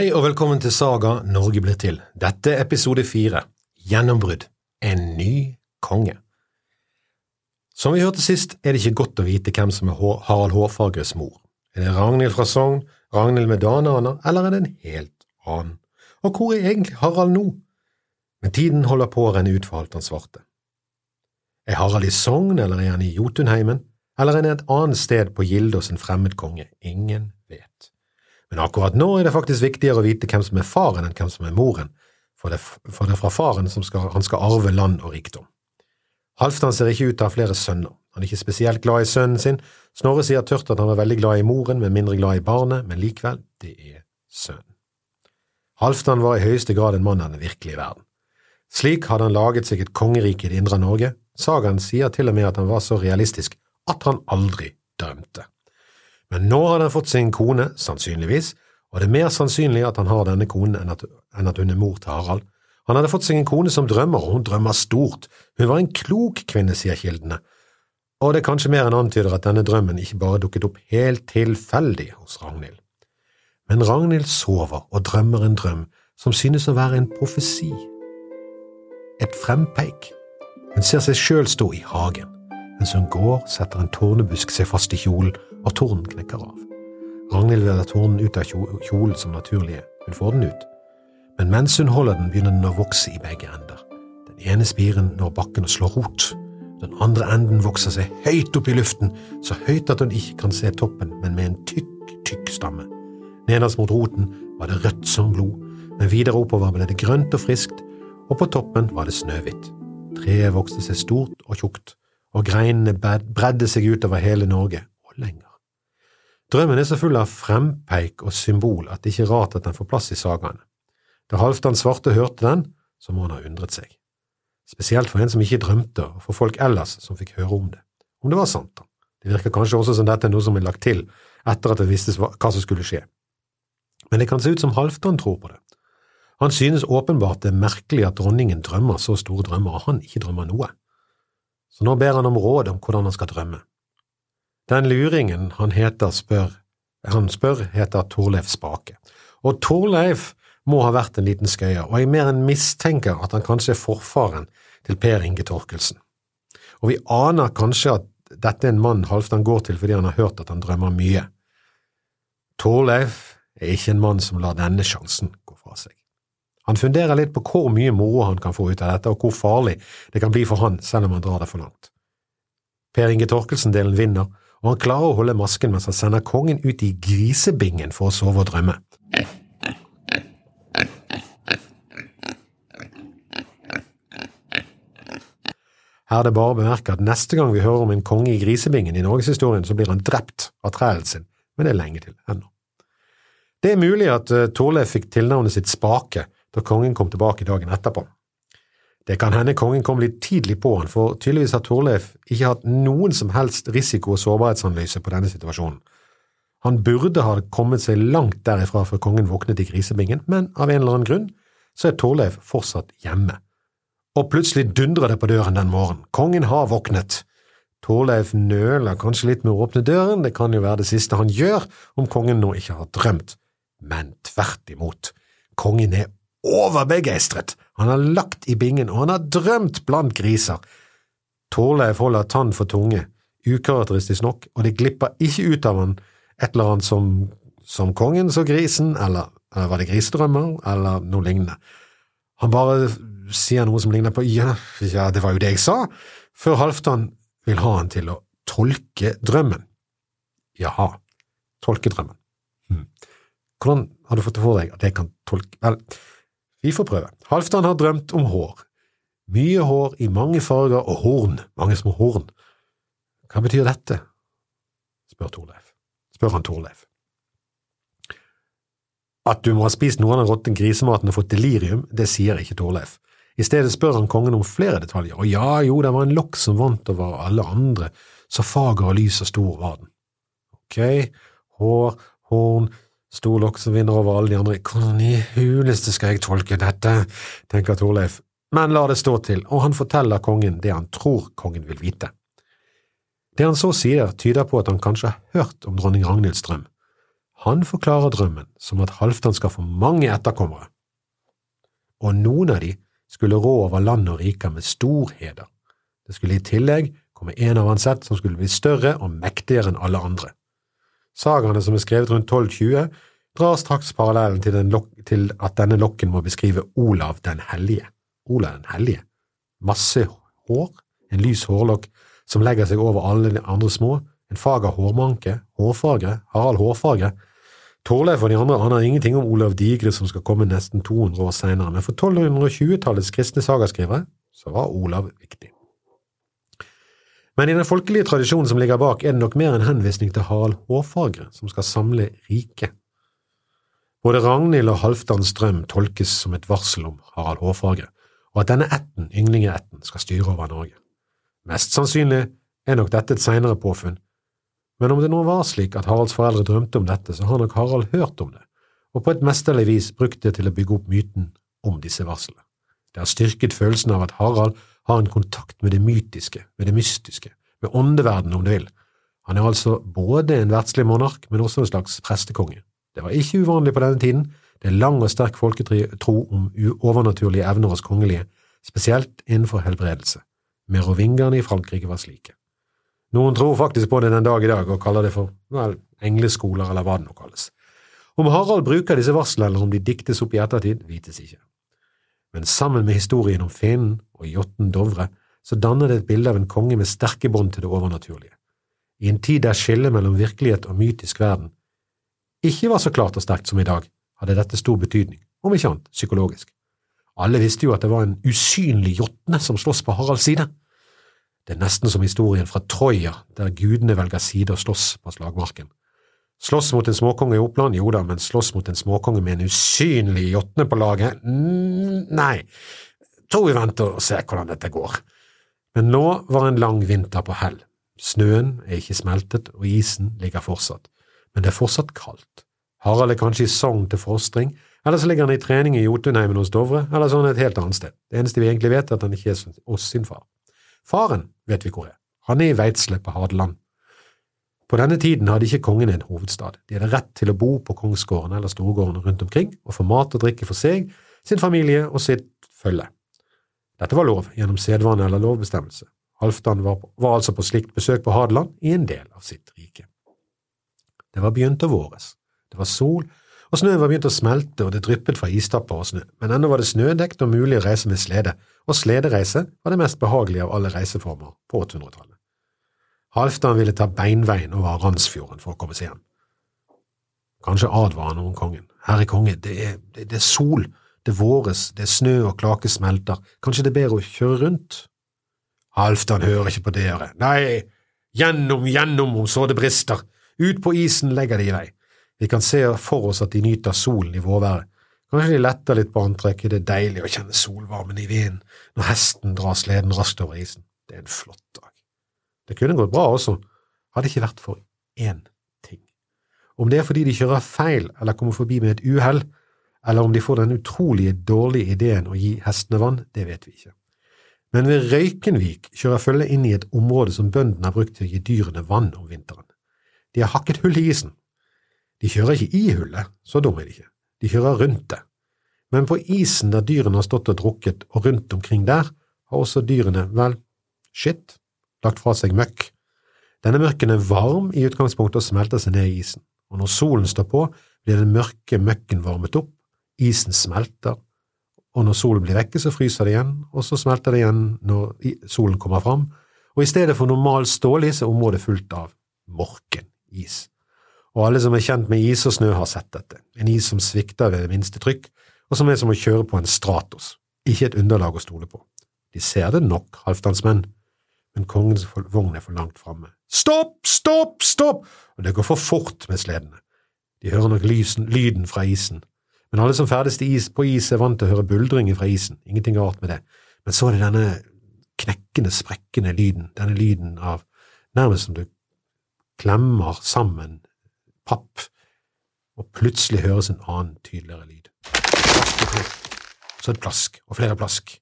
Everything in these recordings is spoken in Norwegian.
Hei og velkommen til Saga Norge blir til. Dette er episode fire, Gjennombrudd, en ny konge. Som vi hørte sist, er det ikke godt å vite hvem som er Harald Hårfagres mor. Er det Ragnhild fra Sogn, Ragnhild med daneaner, eller er det en helt annen? Og hvor er egentlig Harald nå? Men tiden holder på å renne ut for Halvdan Svarte. Er Harald i Sogn, eller er han i Jotunheimen, eller er han et annet sted på Gilde en fremmed konge? Ingen vet. Men akkurat nå er det faktisk viktigere å vite hvem som er faren enn hvem som er moren, for det, for det er fra faren skal, han skal arve land og rikdom. Halvdan ser ikke ut til å ha flere sønner. Han er ikke spesielt glad i sønnen sin. Snorre sier tørt at han var veldig glad i moren, men mindre glad i barnet, men likevel, det er sønnen. Halvdan var i høyeste grad en mann av den virkelige verden. Slik hadde han laget seg et kongerike i det indre Norge. Sagaen sier til og med at han var så realistisk at han aldri drømte. Men nå hadde han fått sin kone, sannsynligvis, og det er mer sannsynlig at han har denne konen enn at, enn at hun er mor til Harald. Han hadde fått seg en kone som drømmer, og hun drømmer stort. Hun var en klok kvinne, sier kildene, og det er kanskje mer enn antyder at denne drømmen ikke bare dukket opp helt tilfeldig hos Ragnhild. Men Ragnhild sover og drømmer en drøm som synes å være en profesi. Et frempeik. Hun ser seg sjøl stå i hagen. Mens hun går, setter en tårnebusk seg fast i kjolen, og tornen knekker av. Ragnhild ha tornen ut av kjolen som naturlig er. Hun får den ut. Men mens hun holder den, begynner den å vokse i begge ender. Den ene spiren når bakken og slår rot. Den andre enden vokser seg høyt opp i luften, så høyt at hun ikke kan se toppen, men med en tykk, tykk stamme. Nederst mot roten var det rødt som blod, men videre oppover ble det grønt og friskt, og på toppen var det snøhvitt. Treet vokste seg stort og tjukt, og greinene bredde seg utover hele Norge, og lenger. Drømmen er så full av frempeik og symbol at det ikke er rart at den får plass i sagaene. Da Halvdan Svarte hørte den, så må han ha undret seg. Spesielt for en som ikke drømte, og for folk ellers som fikk høre om det. Om det var sant, da. Det virker kanskje også som dette er noe som er lagt til etter at det visste hva som skulle skje. Men det kan se ut som Halvdan tror på det. Han synes åpenbart det er merkelig at dronningen drømmer så store drømmer, og han ikke drømmer noe. Så nå ber han om råd om hvordan han skal drømme. Den luringen han heter spør, han spør, heter Torleif Spake, og Torleif må ha vært en liten skøyer, og jeg mer enn mistenker at han kanskje er forfaren til Per Inge Torkelsen. Og vi aner kanskje at dette er en mann Halvdan går til fordi han har hørt at han drømmer mye. Torleif er ikke en mann som lar denne sjansen gå fra seg. Han funderer litt på hvor mye moro han kan få ut av dette, og hvor farlig det kan bli for han selv om han drar det for langt. Per Inge Torkelsen-delen vinner, og han klarer å holde masken mens han sender kongen ut i grisebingen for å sove og drømme. Her er det bare å bemerke at neste gang vi hører om en konge i grisebingen i norgeshistorien, så blir han drept av trælen sin, men det er lenge til ennå. Det er mulig at uh, Torleif fikk tilnavnet sitt Spake da kongen kom tilbake dagen etterpå. Det kan hende kongen kom litt tidlig på han, for tydeligvis har Torleif ikke hatt noen som helst risiko- og sårbarhetsanalyse på denne situasjonen. Han burde ha kommet seg langt derifra før kongen våknet i grisebingen, men av en eller annen grunn så er Torleif fortsatt hjemme. Og plutselig dundrer det på døren den morgenen. Kongen har våknet. Torleif nøler kanskje litt med å åpne døren, det kan jo være det siste han gjør om kongen nå ikke har drømt, men tvert imot. Kongen er overbegeistret. Han har lagt i bingen, og han har drømt blant griser. Torleif holder tann for tunge, ukarakteristisk nok, og det glipper ikke ut av han et eller annet som, som kongen så grisen, eller, eller var det grisedrømmer, eller noe lignende. Han bare sier noe som ligner på ja, ja, det var jo det jeg sa, før Halvdan vil ha han til å tolke drømmen. Jaha, tolke drømmen. Hm. Hvordan har du fått det for deg at jeg kan tolke… Vel, vi får prøve. Halvdan har drømt om hår. Mye hår i mange farger og horn, mange små horn. Hva betyr dette? spør Torleif. Spør han Torleif. At du må ha spist noe av den råtne grisematen og fått delirium, det sier ikke Torleif. I stedet spør han kongen om flere detaljer, og ja, jo, det var en lokk som vant over alle andre, så fager og lys og stor var den. Ok, hår, horn, Stor lokk som vinner over alle de andre. Hvordan i huleste skal jeg tolke dette, tenker Torleif, men la det stå til, og han forteller kongen det han tror kongen vil vite. Det han så sier, tyder på at han kanskje har hørt om dronning Ragnhilds drøm. Han forklarer drømmen som at Halvdan skal få mange etterkommere, og noen av de skulle rå over land og riker med stor heder. Det skulle i tillegg komme en av hans ett som skulle bli større og mektigere enn alle andre. Sagaene som er skrevet rundt 1220, drar straks parallellen til, til, at denne lokken må beskrive Olav den hellige. Olav den hellige. Masse hår, en lys hårlokk som legger seg over alle de andre små, en fager hårmanke, hårfarge, Harald Hårfarge. Torleif og de andre aner ingenting om Olav Digre som skal komme nesten 200 år senere, men for 1220-tallets kristne sagaskrivere så var Olav viktig. Men i den folkelige tradisjonen som ligger bak, er det nok mer en henvisning til Harald Hårfagre, som skal samle riket. Både Ragnhild og Halvdans drøm tolkes som et varsel om Harald Hårfagre, og at denne ætten, ynglingeætten, skal styre over Norge. Mest sannsynlig er nok dette et senere påfunn, men om det nå var slik at Haralds foreldre drømte om dette, så har nok Harald hørt om det, og på et mesterlig vis brukt det til å bygge opp myten om disse varslene. Det har styrket følelsen av at Harald har en kontakt med det mytiske, med det mystiske, med åndeverdenen om du vil. Han er altså både en verdslig monark, men også en slags prestekonge. Det var ikke uvanlig på denne tiden, det er lang og sterk folketro om overnaturlige evner hos kongelige, spesielt innenfor helbredelse. Merovingerne i Frankrike var slike. Noen tror faktisk på det den dag i dag og kaller det for vel, engleskoler eller hva det nå kalles. Om Harald bruker disse varslene eller om de diktes opp i ettertid, vites ikke. Men sammen med historien om Fenen og jotten Dovre så danner det et bilde av en konge med sterke bånd til det overnaturlige. I en tid der skillet mellom virkelighet og mytisk verden ikke var så klart og sterkt som i dag, hadde dette stor betydning, om ikke annet psykologisk. Alle visste jo at det var en usynlig jotne som slåss på Haralds side. Det er nesten som historien fra Troja, der gudene velger side og slåss på slagmarken. Slåss mot en småkonge i Oppland, jo da, men slåss mot en småkonge med en usynlig jotne på laget, nei, tror vi venter og ser hvordan dette går. Men nå var en lang vinter på hell. Snøen er ikke smeltet, og isen ligger fortsatt men det er fortsatt kaldt. Harald er kanskje i Sogn til fostring, eller så ligger han i trening i Jotunheimen hos Dovre, eller så er han et helt annet sted. Det eneste vi egentlig vet, er at han ikke er oss sin far. Faren vet vi hvor er. Han er i Veitsle på Hadeland. På denne tiden hadde ikke kongen en hovedstad. De hadde rett til å bo på kongsgården eller storgårdene rundt omkring og få mat og drikke for seg, sin familie og sitt følge. Dette var lov gjennom sedvane eller lovbestemmelse. Halvdan var, var altså på slikt besøk på Hadeland i en del av sitt rike. Det var begynt å våres. Det var sol, og snøen var begynt å smelte, og det dryppet fra istapper og snø, men ennå var det snødekt og mulig å reise med slede, og sledereise var det mest behagelige av alle reiseformer på 800-tallet. Halvdan ville ta beinveien over Randsfjorden for å komme seg hjem. Kanskje advarer noen kongen. Herre konge, det er, det, det er sol, det våres, det er snø og klake smelter, kanskje det er bedre å kjøre rundt? Halvdan hører ikke på dere. Nei, gjennom, gjennom om så det brister, ut på isen legger de i vei. Vi kan se for oss at de nyter solen i vårværet. Kanskje de letter litt på antrekket, det er deilig å kjenne solvarmen i vinden når hesten drar sleden raskt over isen. Det er en flott dag. Det kunne gått bra også, hadde ikke vært for én ting. Om det er fordi de kjører feil eller kommer forbi med et uhell, eller om de får den utrolige dårlige ideen å gi hestene vann, det vet vi ikke. Men ved Røykenvik kjører følget inn i et område som bøndene har brukt til å gi dyrene vann om vinteren. De har hakket hull i isen. De kjører ikke i hullet, så dumme er de ikke, de kjører rundt det. Men på isen der dyrene har stått og drukket, og rundt omkring der, har også dyrene, vel, skitt, lagt fra seg møkk. Denne mørken er varm i utgangspunktet og smelter seg ned i isen, og når solen står på, blir den mørke møkken varmet opp, isen smelter, og når solen blir vekke, så fryser det igjen, og så smelter det igjen når solen kommer fram, og i stedet for normal stålis er området fullt av morken is. Og alle som er kjent med is og snø, har sett dette. En is som svikter ved det minste trykk, og som er som å kjøre på en Stratos. Ikke et underlag å stole på. De ser det nok, halvdansmenn, men kongens vogn er for langt framme. Stopp, stopp, stopp! Og det går for fort med sledene. De hører nok lysen, lyden fra isen. Men alle som ferdes på is, er vant til å høre buldringer fra isen. Ingenting rart med det. Men så er det denne knekkende, sprekkende lyden, denne lyden av nærmest som du klemmer sammen papp, og plutselig høres en annen, tydeligere lyd. Så et plask, og flere plask.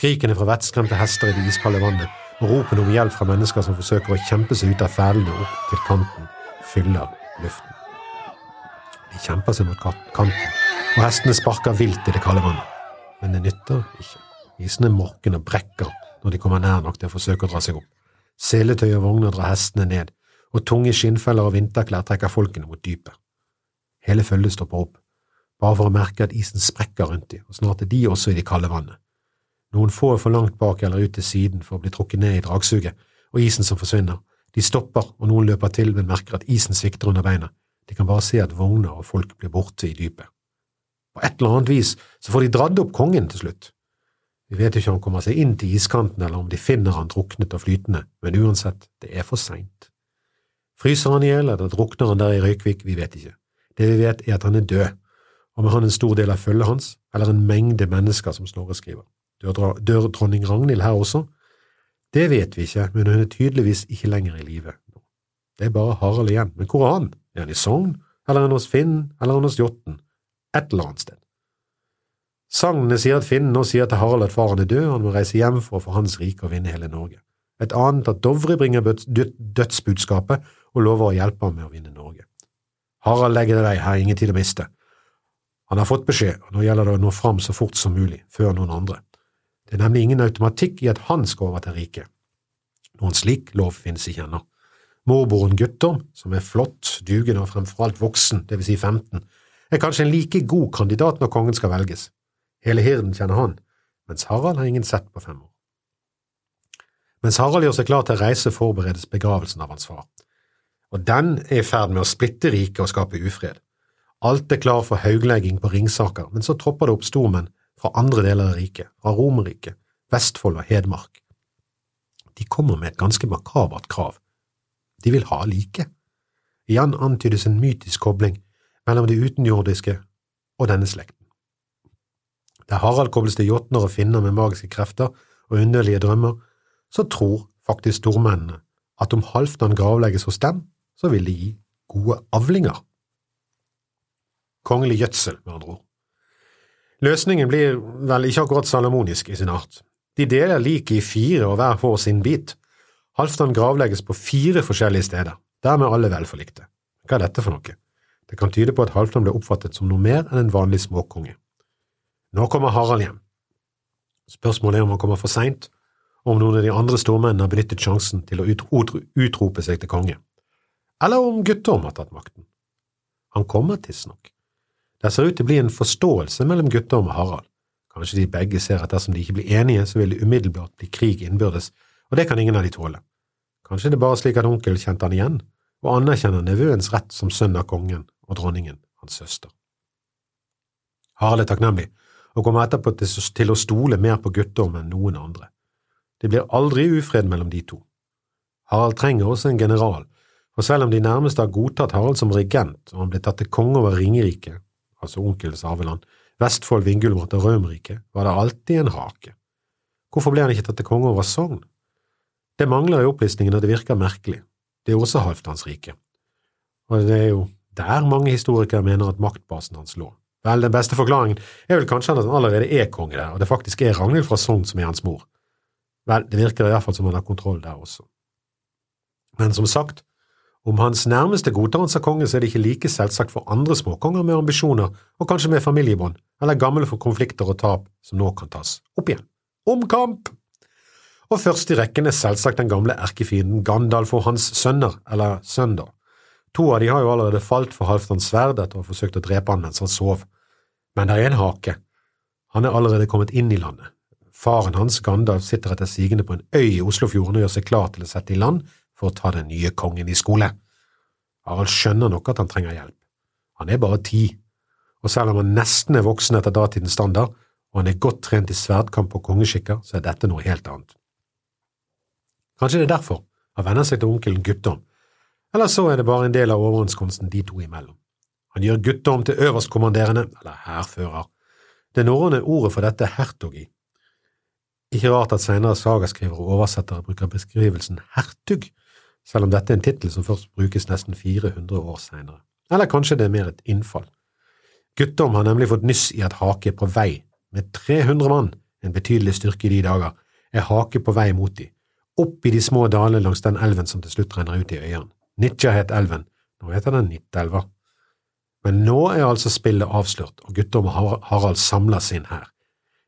Skrikene fra vettskremte hester i det iskalde vannet og ropene om hjelp fra mennesker som forsøker å kjempe seg ut av fælene opp til kanten, fyller luften. De kjemper seg mot kanten, og hestene sparker vilt i det kalde vannet. Men det nytter ikke. Isen er morken og brekker når de kommer nær nok til å forsøke å dra seg opp. Seletøy og vogner drar hestene ned, og tunge skinnfeller og vinterklær trekker folkene mot dypet. Hele følget stopper opp, bare for å merke at isen sprekker rundt dem, og snart er de også i det kalde vannet. Noen få er for langt bak eller ut til siden for å bli trukket ned i dragsuget, og isen som forsvinner. De stopper, og noen løper til, men merker at isen svikter under beina. De kan bare se at vogner og folk blir borte i dypet. På et eller annet vis så får de dradd opp kongen til slutt. Vi vet ikke om han kommer seg inn til iskanten eller om de finner han druknet og flytende, men uansett, det er for seint. Fryser han i hjel eller drukner han der i Røykvik, vi vet ikke. Det vi vet er at han er død, og med han en stor del av følget hans, eller en mengde mennesker som Snorre skriver. Dør, dør dronning Ragnhild her også? Det vet vi ikke, men hun er tydeligvis ikke lenger i live. Det er bare Harald igjen, men hvor er han? Er han i Sogn, eller er han hos Finn, eller er han hos Jåtten? Et eller annet sted. Sagnene sier at Finn nå sier til Harald at faren er død, og han må reise hjem for å få hans rike og vinne hele Norge. Et annet at Dovre bringer dødsbudskapet og lover å hjelpe ham med å vinne Norge. Harald legger det deg her er ingen tid å miste. Han har fått beskjed, og nå gjelder det å nå fram så fort som mulig, før noen andre. Det er nemlig ingen automatikk i at han skal over til riket. Noen slik lov finnes ikke ennå. Morboren Guttorm, som er flott, dugende og fremfor alt voksen, det vil si 15, er kanskje en like god kandidat når kongen skal velges. Hele hirden kjenner han, mens Harald har ingen sett på fem år. Mens Harald gjør seg klar til å reise, forberedes begravelsen av hans far. Og den er i ferd med å splitte riket og skape ufred. Alt er klar for hauglegging på Ringsaker, men så tropper det opp stormenn fra andre deler av riket, fra Romerriket, Vestfold og Hedmark. De kommer med et ganske makabert krav. De vil ha like. Igjen antydes en mytisk kobling mellom det utenjordiske og denne slekten. Der Harald kobles til jotner og finner med magiske krefter og underlige drømmer, så tror faktisk stormennene at om Halvdan gravlegges hos dem, så vil det gi gode avlinger. Kongelig gjødsel, med andre ord. Løsningen blir vel ikke akkurat salomonisk i sin art. De deler liket i fire og hver får sin bit. Halvdan gravlegges på fire forskjellige steder, dermed alle velforlikte. Hva er dette for noe? Det kan tyde på at Halvdan ble oppfattet som noe mer enn en vanlig småkonge. Nå kommer Harald hjem. Spørsmålet er om han kommer for seint, og om noen av de andre stormennene har benyttet sjansen til å utrope seg til konge, eller om Guttorm har tatt makten. Han kommer tidsnok. Det ser ut til å bli en forståelse mellom gutta og Harald. Kanskje de begge ser at dersom de ikke blir enige, så vil det umiddelbart bli krig innbyrdes, og det kan ingen av de tåle. Kanskje det er bare slik at onkel kjente han igjen, og anerkjenner nevøens rett som sønn av kongen og dronningen, hans søster. Harald er takknemlig og kommer etterpå til å stole mer på Guttorm enn noen andre. Det blir aldri ufred mellom de to. Harald trenger også en general, for selv om de nærmeste har godtatt Harald som regent og han blir tatt til konge over Ringerike, altså onkelens arveland, Vestfold, Vingulmat og Rømerike, var det alltid en hake. Hvorfor ble han ikke tatt til konge over Sogn? Det mangler i opplistningen, og det virker merkelig. Det er også Halvdans rike. Og det er jo der mange historikere mener at maktbasen hans lå. Vel, den beste forklaringen er vel kanskje at han allerede er konge der, og det faktisk er Ragnhild fra Sogn som er hans mor. Vel, det virker i hvert fall som han har kontroll der også. Men som sagt, om hans nærmeste godtar han som konge, så er det ikke like selvsagt for andre småkonger med ambisjoner, og kanskje med familiebånd, eller gamle for konflikter og tap som nå kan tas opp igjen. Omkamp! Og først i rekken er selvsagt den gamle erkefienden Gandalf og hans sønner, eller sønder. To av de har jo allerede falt for Halvdans sverd etter å ha forsøkt å drepe han mens han sov. Men det er en hake. Han er allerede kommet inn i landet. Faren hans, Gandalf, sitter etter sigende på en øy i Oslofjorden og gjør seg klar til å sette i land for å ta den nye kongen i skole. Harald skjønner nok at han trenger hjelp. Han er bare ti, og selv om han nesten er voksen etter datidens standard, og han er godt trent i sverdkamp og kongeskikker, så er dette noe helt annet. Kanskje det er derfor han venner seg til onkelen Guttorm, eller så er det bare en del av overenskomsten de to imellom. Han gjør Guttorm til øverstkommanderende, eller hærfører. Det norrøne ordet for dette er hertog i. Ikke rart at senere sagaskrivere og oversettere bruker beskrivelsen hertug, selv om dette er en tittel som først brukes nesten 400 år senere. Eller kanskje det er mer et innfall. Guttorm har nemlig fått nyss i at Hake er på vei, med 300 mann, en betydelig styrke i de dager, er Hake på vei mot de, opp i de små dalene langs den elven som til slutt renner ut i øyene. Nitja het elven, nå heter den Nittelva. Men nå er altså spillet avslørt, og Guttorm og Harald samler sin hær.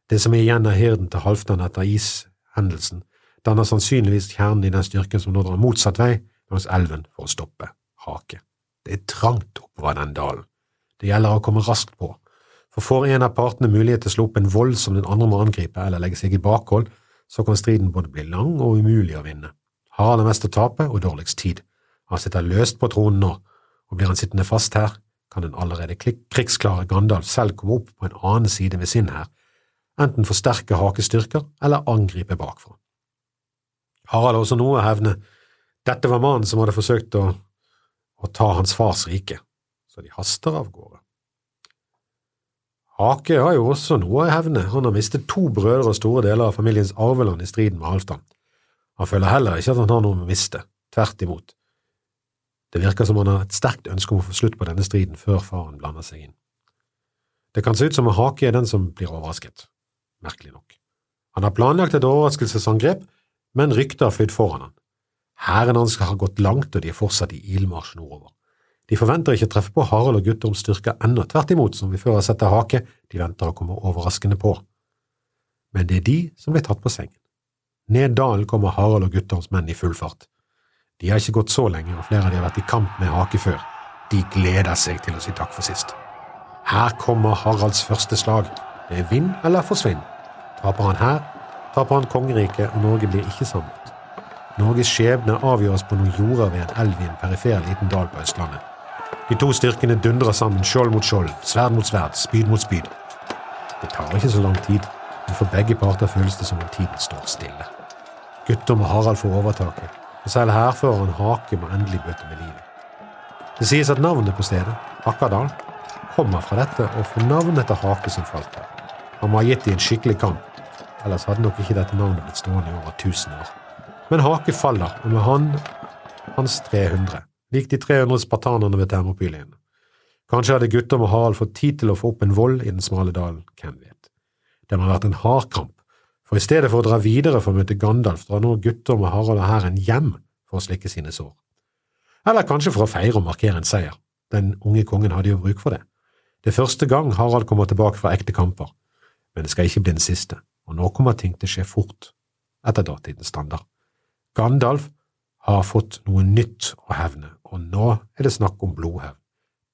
Det som er igjen av hirden til Halvdan etter ishendelsen, danner sannsynligvis kjernen i den styrken som nå drar motsatt vei langs elven for å stoppe Hake. Det er trangt oppover den dalen. Det gjelder å komme raskt på, for får en av partene mulighet til å slå opp en vold som den andre må angripe eller legge seg i bakhold, så kan striden både bli lang og umulig å vinne. Harald har mest å tape og dårligst tid. Han sitter løst på tronen nå, og blir han sittende fast her, kan den allerede krigsklare Gandalf selv komme opp på en annen side ved sin hær, enten forsterke hakestyrker eller angripe bakfra. Harald har også noe hevne. Dette var mannen som hadde forsøkt å, å ta hans fars rike, så de haster av gårde. Hake har jo også noe å hevne, han har mistet to brødre og store deler av familiens arveland i striden med Halvdan. Han føler heller ikke at han har noe å miste, tvert imot. Det virker som han har et sterkt ønske om å få slutt på denne striden før faren blander seg inn. Det kan se ut som om Hake er den som blir overrasket, merkelig nok. Han har planlagt et overraskelsesangrep, men ryktet har flydd foran han. Hæren hans har gått langt, og de er fortsatt i ilmarsj nordover. De forventer ikke å treffe på Harald og Guttorms styrker ennå, tvert imot, som vi før har sett til Hake, de venter å komme overraskende på. Men det er de som blir tatt på sengen. Ned dalen kommer Harald og Guttorms menn i full fart. De har ikke gått så lenge, og flere av de har vært i kamp med hake før. De gleder seg til å si takk for sist. Her kommer Haralds første slag. Det er vinn eller forsvinn. Taper han her, taper han kongeriket, og Norge blir ikke samlet. Norges skjebne avgjøres på noen jorder ved en elv i en perifer liten dal på Østlandet. De to styrkene dundrer sammen, skjold mot skjold, sverd mot sverd, spyd mot spyd. Det tar ikke så lang tid, men for begge parter føles det som om tiden står stille. Guttorm og Harald får overtaket, og selv hærføreren Hake må endelig bøte med livet. Det sies at navnet på stedet, Akkadal, kommer fra dette og får navnet etter Hake som falt her. Han må ha gitt dem en skikkelig kamp, ellers hadde nok ikke dette navnet blitt stående i over 1000 år. Men Hake faller, og med han hans 300, lik de 300 spartanerne ved Termopylien. Kanskje hadde gutter med Harald fått tid til å få opp en vold i den smale dalen, hvem vet. Det må ha vært en hard kamp, for i stedet for å dra videre for å møte Gandalf, drar nå gutter med Harald og hæren hjem for å slikke sine sår. Eller kanskje for å feire og markere en seier. Den unge kongen hadde jo bruk for det. Det er første gang Harald kommer tilbake fra ekte kamper, men det skal ikke bli den siste, og nå kommer ting til å skje fort, etter datidens standard. Gandalf har fått noe nytt å hevne, og nå er det snakk om blodhevn.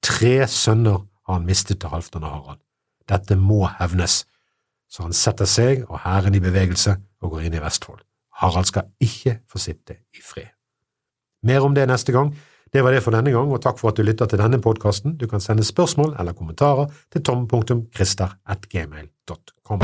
Tre sønner har han mistet til Halvdan og Harald. Dette må hevnes så han setter seg og hæren i bevegelse og går inn i Vestfold. Harald skal ikke få sitte i fred. Mer om det neste gang. Det var det for denne gang, og takk for at du lytter til denne podkasten. Du kan sende spørsmål eller kommentarer til tom.christer.gmail.com.